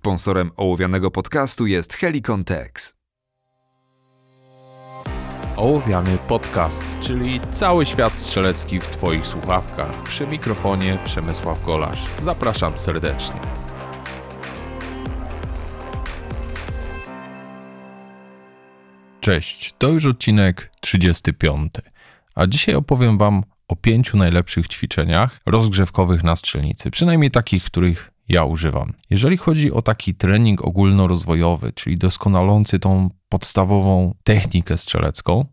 Sponsorem ołowianego podcastu jest Helicon Tex. Ołowiany podcast, czyli cały świat strzelecki w Twoich słuchawkach. Przy mikrofonie Przemysław Golasz. Zapraszam serdecznie. Cześć, to już odcinek 35. A dzisiaj opowiem Wam o pięciu najlepszych ćwiczeniach rozgrzewkowych na strzelnicy, przynajmniej takich, których ja używam. Jeżeli chodzi o taki trening ogólnorozwojowy, czyli doskonalący tą podstawową technikę strzelecką,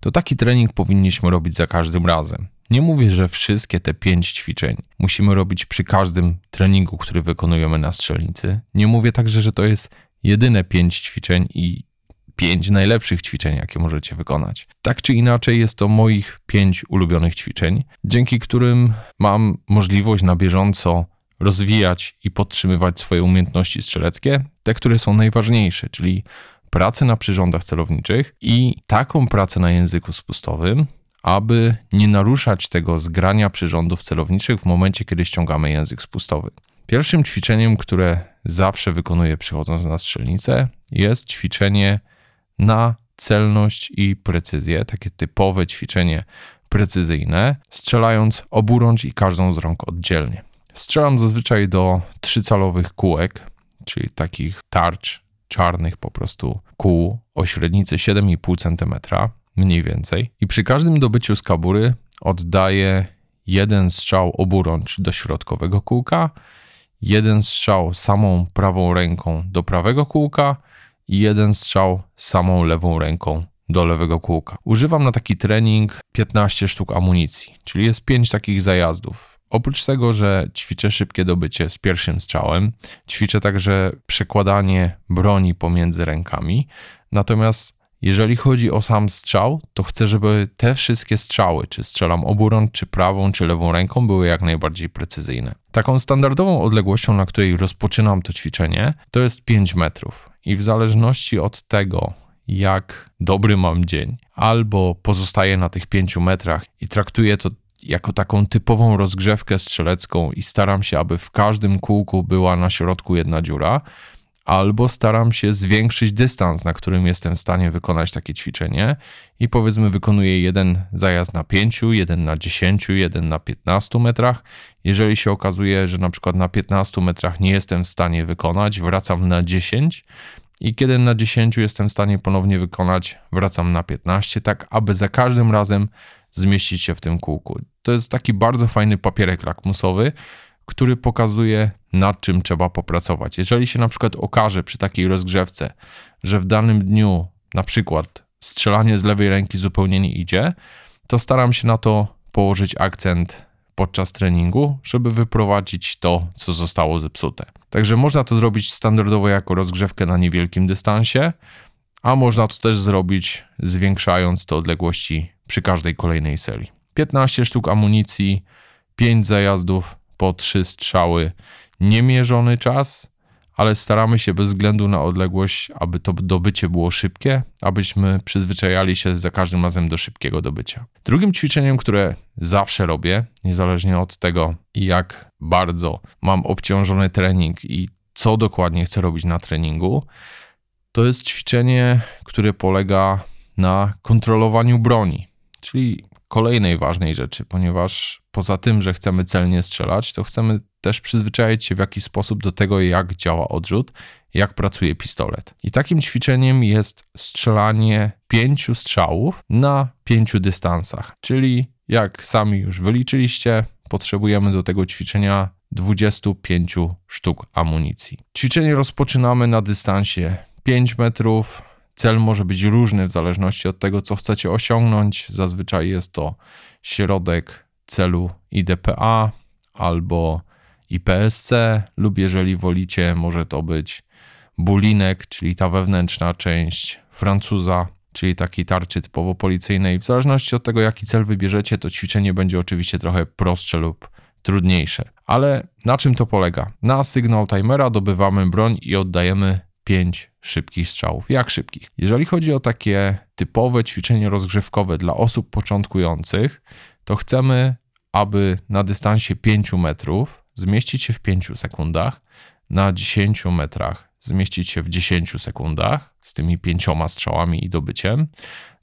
to taki trening powinniśmy robić za każdym razem. Nie mówię, że wszystkie te pięć ćwiczeń musimy robić przy każdym treningu, który wykonujemy na strzelnicy. Nie mówię także, że to jest jedyne pięć ćwiczeń i pięć najlepszych ćwiczeń, jakie możecie wykonać. Tak czy inaczej, jest to moich pięć ulubionych ćwiczeń, dzięki którym mam możliwość na bieżąco rozwijać i podtrzymywać swoje umiejętności strzeleckie, te, które są najważniejsze, czyli pracę na przyrządach celowniczych i taką pracę na języku spustowym, aby nie naruszać tego zgrania przyrządów celowniczych w momencie, kiedy ściągamy język spustowy. Pierwszym ćwiczeniem, które zawsze wykonuję przychodząc na strzelnicę, jest ćwiczenie na celność i precyzję, takie typowe ćwiczenie precyzyjne, strzelając oburącz i każdą z rąk oddzielnie. Strzelam zazwyczaj do trzycalowych kółek, czyli takich tarcz czarnych po prostu kół o średnicy 7,5 cm, mniej więcej. I przy każdym dobyciu z kabury oddaję jeden strzał oburącz do środkowego kółka, jeden strzał samą prawą ręką do prawego kółka i jeden strzał samą lewą ręką do lewego kółka. Używam na taki trening 15 sztuk amunicji, czyli jest 5 takich zajazdów. Oprócz tego, że ćwiczę szybkie dobycie z pierwszym strzałem, ćwiczę także przekładanie broni pomiędzy rękami. Natomiast jeżeli chodzi o sam strzał, to chcę, żeby te wszystkie strzały, czy strzelam oburącz, czy prawą, czy lewą ręką, były jak najbardziej precyzyjne. Taką standardową odległością, na której rozpoczynam to ćwiczenie, to jest 5 metrów. I w zależności od tego, jak dobry mam dzień, albo pozostaję na tych 5 metrach i traktuję to jako taką typową rozgrzewkę strzelecką i staram się, aby w każdym kółku była na środku jedna dziura, albo staram się zwiększyć dystans, na którym jestem w stanie wykonać takie ćwiczenie i powiedzmy wykonuję jeden zajazd na 5, jeden na 10, jeden na 15 metrach. Jeżeli się okazuje, że na przykład na 15 metrach nie jestem w stanie wykonać, wracam na 10 i kiedy na 10 jestem w stanie ponownie wykonać, wracam na 15, tak aby za każdym razem zmieścić się w tym kółku. To jest taki bardzo fajny papierek lakmusowy, który pokazuje, nad czym trzeba popracować. Jeżeli się na przykład okaże przy takiej rozgrzewce, że w danym dniu na przykład strzelanie z lewej ręki zupełnie nie idzie, to staram się na to położyć akcent podczas treningu, żeby wyprowadzić to, co zostało zepsute. Także można to zrobić standardowo jako rozgrzewkę na niewielkim dystansie, a można to też zrobić zwiększając te odległości przy każdej kolejnej serii. 15 sztuk amunicji, 5 zajazdów po 3 strzały, niemierzony czas, ale staramy się bez względu na odległość, aby to dobycie było szybkie, abyśmy przyzwyczajali się za każdym razem do szybkiego dobycia. Drugim ćwiczeniem, które zawsze robię, niezależnie od tego, jak bardzo mam obciążony trening i co dokładnie chcę robić na treningu, to jest ćwiczenie, które polega na kontrolowaniu broni, czyli kolejnej ważnej rzeczy, ponieważ poza tym, że chcemy celnie strzelać, to chcemy też przyzwyczaić się w jakiś sposób do tego, jak działa odrzut, jak pracuje pistolet. I takim ćwiczeniem jest strzelanie pięciu strzałów na pięciu dystansach, czyli jak sami już wyliczyliście, potrzebujemy do tego ćwiczenia 25 sztuk amunicji. Ćwiczenie rozpoczynamy na dystansie 5 metrów. Cel może być różny w zależności od tego, co chcecie osiągnąć. Zazwyczaj jest to środek celu IDPA albo IPSC, lub jeżeli wolicie, może to być bulinek, czyli ta wewnętrzna część Francuza, czyli takiej tarczy typowo policyjnej. W zależności od tego, jaki cel wybierzecie, to ćwiczenie będzie oczywiście trochę prostsze lub trudniejsze. Ale na czym to polega? Na sygnał timera dobywamy broń i oddajemy 5 szybkich strzałów. Jak szybkich? Jeżeli chodzi o takie typowe ćwiczenie rozgrzewkowe dla osób początkujących, to chcemy, aby na dystansie 5 metrów zmieścić się w 5 sekundach, na 10 metrach zmieścić się w 10 sekundach z tymi pięcioma strzałami i dobyciem,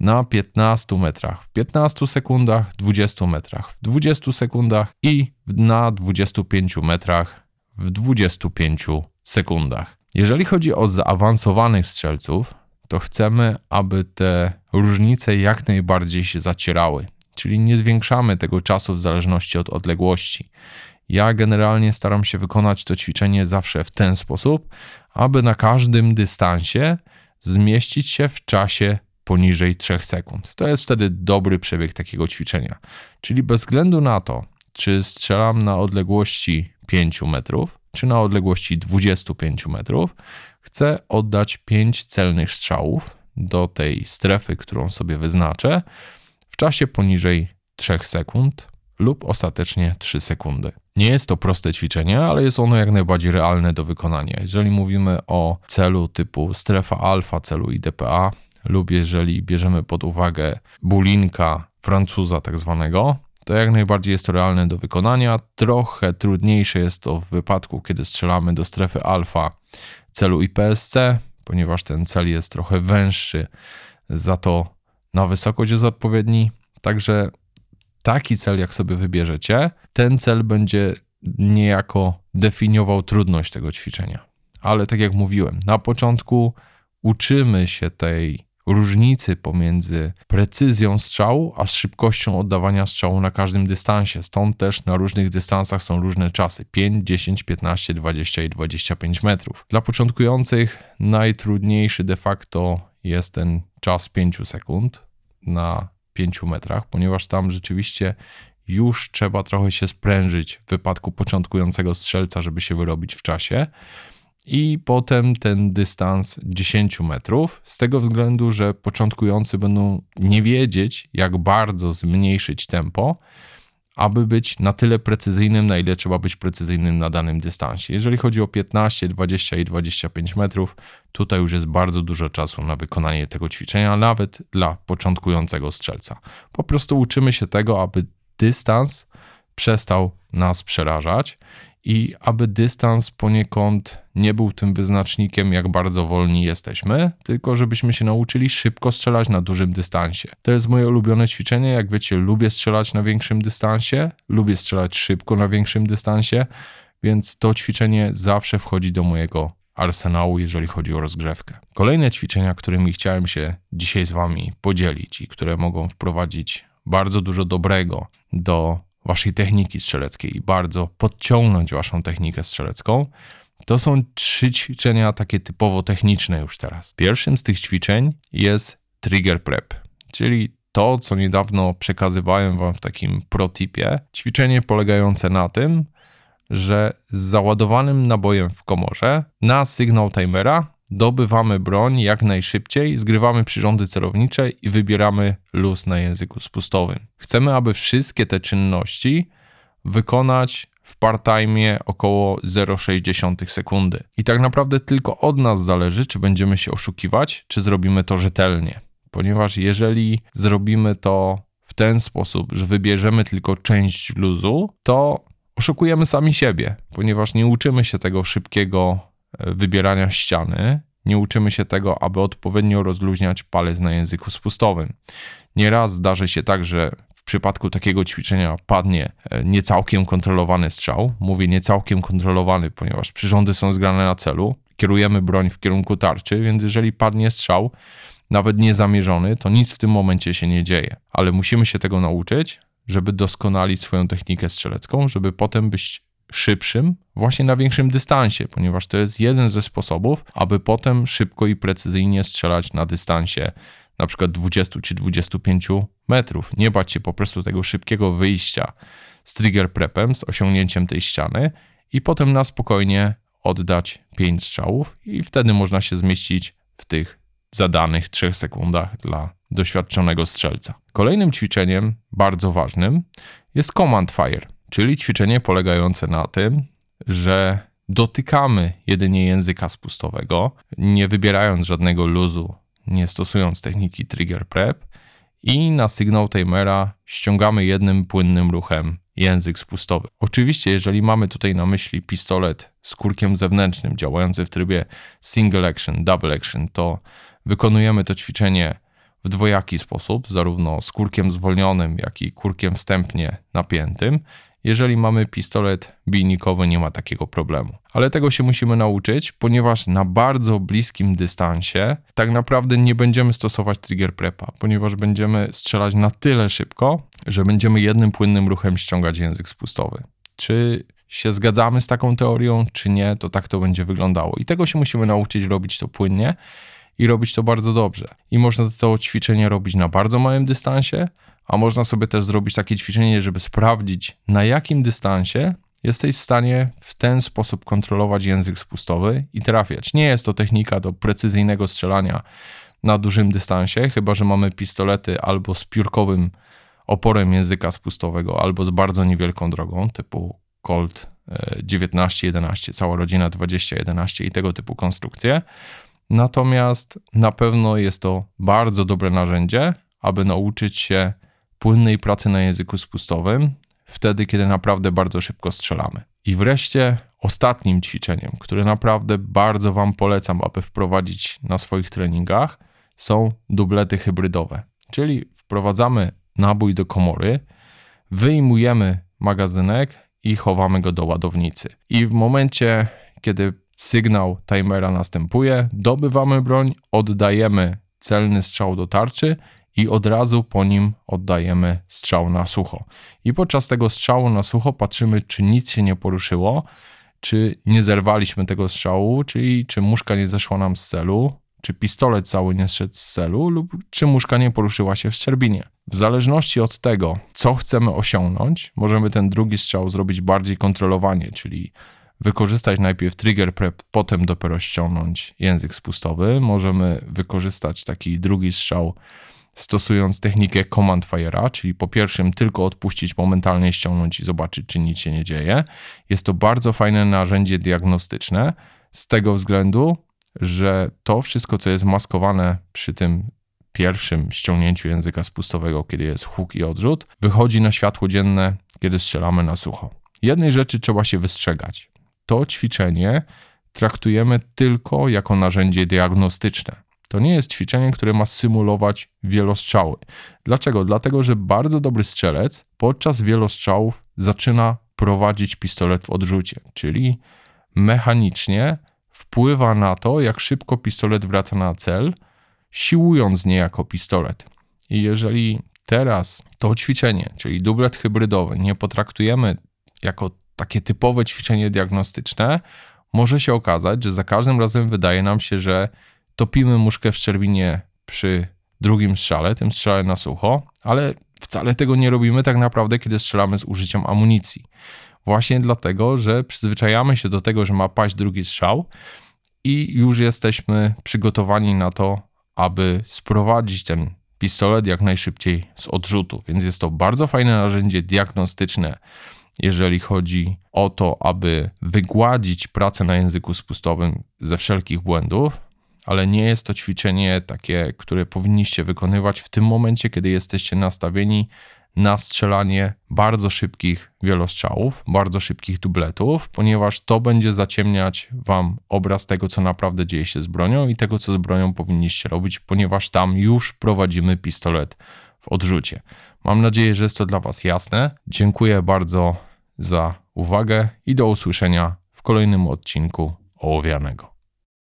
na 15 metrach w 15 sekundach, 20 metrach w 20 sekundach i na 25 metrach w 25 sekundach. Jeżeli chodzi o zaawansowanych strzelców, to chcemy, aby te różnice jak najbardziej się zacierały, czyli nie zwiększamy tego czasu w zależności od odległości. Ja generalnie staram się wykonać to ćwiczenie zawsze w ten sposób, aby na każdym dystansie zmieścić się w czasie poniżej 3 sekund. To jest wtedy dobry przebieg takiego ćwiczenia. Czyli bez względu na to, czy strzelam na odległości 5 metrów, czy na odległości 25 metrów, chcę oddać 5 celnych strzałów do tej strefy, którą sobie wyznaczę, w czasie poniżej 3 sekund lub ostatecznie 3 sekundy. Nie jest to proste ćwiczenie, ale jest ono jak najbardziej realne do wykonania. Jeżeli mówimy o celu typu strefa alfa, celu IDPA, lub jeżeli bierzemy pod uwagę bulinka Francuza tak zwanego, to jak najbardziej jest to realne do wykonania. Trochę trudniejsze jest to w wypadku, kiedy strzelamy do strefy alfa celu IPSC, ponieważ ten cel jest trochę węższy, za to na wysokość jest odpowiedni. Także taki cel, jak sobie wybierzecie, ten cel będzie niejako definiował trudność tego ćwiczenia. Ale tak jak mówiłem, na początku uczymy się tej różnicy pomiędzy precyzją strzału a szybkością oddawania strzału na każdym dystansie. Stąd też na różnych dystansach są różne czasy: 5, 10, 15, 20 i 25 metrów. Dla początkujących najtrudniejszy de facto jest ten czas 5 sekund na 5 metrach, ponieważ tam rzeczywiście już trzeba trochę się sprężyć w wypadku początkującego strzelca, żeby się wyrobić w czasie i potem ten dystans 10 metrów, z tego względu, że początkujący będą nie wiedzieć, jak bardzo zmniejszyć tempo, aby być na tyle precyzyjnym, na ile trzeba być precyzyjnym na danym dystansie. Jeżeli chodzi o 15, 20 i 25 metrów, tutaj już jest bardzo dużo czasu na wykonanie tego ćwiczenia, nawet dla początkującego strzelca. Po prostu uczymy się tego, aby dystans przestał nas przerażać i aby dystans poniekąd nie był tym wyznacznikiem, jak bardzo wolni jesteśmy, tylko żebyśmy się nauczyli szybko strzelać na dużym dystansie. To jest moje ulubione ćwiczenie. Jak wiecie, lubię strzelać na większym dystansie, lubię strzelać szybko na większym dystansie, więc to ćwiczenie zawsze wchodzi do mojego arsenału, jeżeli chodzi o rozgrzewkę. Kolejne ćwiczenia, którymi chciałem się dzisiaj z Wami podzielić i które mogą wprowadzić bardzo dużo dobrego do waszej techniki strzeleckiej i bardzo podciągnąć waszą technikę strzelecką, to są trzy ćwiczenia takie typowo techniczne już teraz. Pierwszym z tych ćwiczeń jest trigger prep, czyli to, co niedawno przekazywałem wam w takim protipie. Ćwiczenie polegające na tym, że z załadowanym nabojem w komorze na sygnał timera dobywamy broń jak najszybciej, zgrywamy przyrządy celownicze i wybieramy luz na języku spustowym. Chcemy, aby wszystkie te czynności wykonać w part-time około 0,6 sekundy. I tak naprawdę tylko od nas zależy, czy będziemy się oszukiwać, czy zrobimy to rzetelnie. Ponieważ jeżeli zrobimy to w ten sposób, że wybierzemy tylko część luzu, to oszukujemy sami siebie, ponieważ nie uczymy się tego szybkiego wybierania ściany, nie uczymy się tego, aby odpowiednio rozluźniać palec na języku spustowym. Nieraz zdarzy się tak, że w przypadku takiego ćwiczenia padnie e, niecałkiem kontrolowany strzał. Mówię niecałkiem kontrolowany, ponieważ przyrządy są zgrane na celu. Kierujemy broń w kierunku tarczy, więc jeżeli padnie strzał, nawet niezamierzony, to nic w tym momencie się nie dzieje. Ale musimy się tego nauczyć, żeby doskonalić swoją technikę strzelecką, żeby potem być szybszym właśnie na większym dystansie, ponieważ to jest jeden ze sposobów, aby potem szybko i precyzyjnie strzelać na dystansie na przykład 20 czy 25 metrów. Nie bać się po prostu tego szybkiego wyjścia z trigger prepem, z osiągnięciem tej ściany i potem na spokojnie oddać 5 strzałów i wtedy można się zmieścić w tych zadanych 3 sekundach dla doświadczonego strzelca. Kolejnym ćwiczeniem, bardzo ważnym, jest command fire czyli ćwiczenie polegające na tym, że dotykamy jedynie języka spustowego, nie wybierając żadnego luzu, nie stosując techniki trigger prep i na sygnał timera ściągamy jednym płynnym ruchem język spustowy. Oczywiście, jeżeli mamy tutaj na myśli pistolet z kurkiem zewnętrznym działający w trybie single action, double action, to wykonujemy to ćwiczenie w dwojaki sposób, zarówno z kurkiem zwolnionym, jak i kurkiem wstępnie napiętym. Jeżeli mamy pistolet bijnikowy, nie ma takiego problemu. Ale tego się musimy nauczyć, ponieważ na bardzo bliskim dystansie tak naprawdę nie będziemy stosować trigger prepa, ponieważ będziemy strzelać na tyle szybko, że będziemy jednym płynnym ruchem ściągać język spustowy. Czy się zgadzamy z taką teorią, czy nie, to tak to będzie wyglądało. I tego się musimy nauczyć robić to płynnie i robić to bardzo dobrze. I można to ćwiczenie robić na bardzo małym dystansie, a można sobie też zrobić takie ćwiczenie, żeby sprawdzić, na jakim dystansie jesteś w stanie w ten sposób kontrolować język spustowy i trafiać. Nie jest to technika do precyzyjnego strzelania na dużym dystansie, chyba że mamy pistolety albo z piórkowym oporem języka spustowego, albo z bardzo niewielką drogą, typu Colt 1911, e, cała rodzina 2011 i tego typu konstrukcje. Natomiast na pewno jest to bardzo dobre narzędzie, aby nauczyć się płynnej pracy na języku spustowym, wtedy, kiedy naprawdę bardzo szybko strzelamy. I wreszcie ostatnim ćwiczeniem, które naprawdę bardzo Wam polecam, aby wprowadzić na swoich treningach, są dublety hybrydowe. Czyli wprowadzamy nabój do komory, wyjmujemy magazynek i chowamy go do ładownicy. I w momencie, kiedy sygnał timera następuje, dobywamy broń, oddajemy celny strzał do tarczy i od razu po nim oddajemy strzał na sucho. I podczas tego strzału na sucho patrzymy, czy nic się nie poruszyło, czy nie zerwaliśmy tego strzału, czyli czy muszka nie zeszła nam z celu, czy pistolet cały nie zszedł z celu, lub czy muszka nie poruszyła się w szczerbinie. W zależności od tego, co chcemy osiągnąć, możemy ten drugi strzał zrobić bardziej kontrolowanie, czyli wykorzystać najpierw trigger prep, potem dopiero ściągnąć język spustowy. Możemy wykorzystać taki drugi strzał stosując technikę command fire'a, czyli po pierwszym tylko odpuścić momentalnie, ściągnąć i zobaczyć, czy nic się nie dzieje. Jest to bardzo fajne narzędzie diagnostyczne z tego względu, że to wszystko, co jest maskowane przy tym pierwszym ściągnięciu języka spustowego, kiedy jest huk i odrzut, wychodzi na światło dzienne, kiedy strzelamy na sucho. Jednej rzeczy trzeba się wystrzegać. To ćwiczenie traktujemy tylko jako narzędzie diagnostyczne. To nie jest ćwiczenie, które ma symulować wielostrzały. Dlaczego? Dlatego, że bardzo dobry strzelec podczas wielostrzałów zaczyna prowadzić pistolet w odrzucie, czyli mechanicznie wpływa na to, jak szybko pistolet wraca na cel, siłując niejako pistolet. I jeżeli teraz to ćwiczenie, czyli dublet hybrydowy, nie potraktujemy jako takie typowe ćwiczenie diagnostyczne, może się okazać, że za każdym razem wydaje nam się, że topimy muszkę w szczerbinie przy drugim strzale, tym strzale na sucho, ale wcale tego nie robimy tak naprawdę, kiedy strzelamy z użyciem amunicji. Właśnie dlatego, że przyzwyczajamy się do tego, że ma paść drugi strzał i już jesteśmy przygotowani na to, aby sprowadzić ten pistolet jak najszybciej z odrzutu. Więc jest to bardzo fajne narzędzie diagnostyczne, jeżeli chodzi o to, aby wygładzić pracę na języku spustowym ze wszelkich błędów, ale nie jest to ćwiczenie takie, które powinniście wykonywać w tym momencie, kiedy jesteście nastawieni na strzelanie bardzo szybkich wielostrzałów, bardzo szybkich dubletów, ponieważ to będzie zaciemniać wam obraz tego, co naprawdę dzieje się z bronią i tego, co z bronią powinniście robić, ponieważ tam już prowadzimy pistolet w odrzucie. Mam nadzieję, że jest to dla Was jasne. Dziękuję bardzo za uwagę i do usłyszenia w kolejnym odcinku Ołowianego.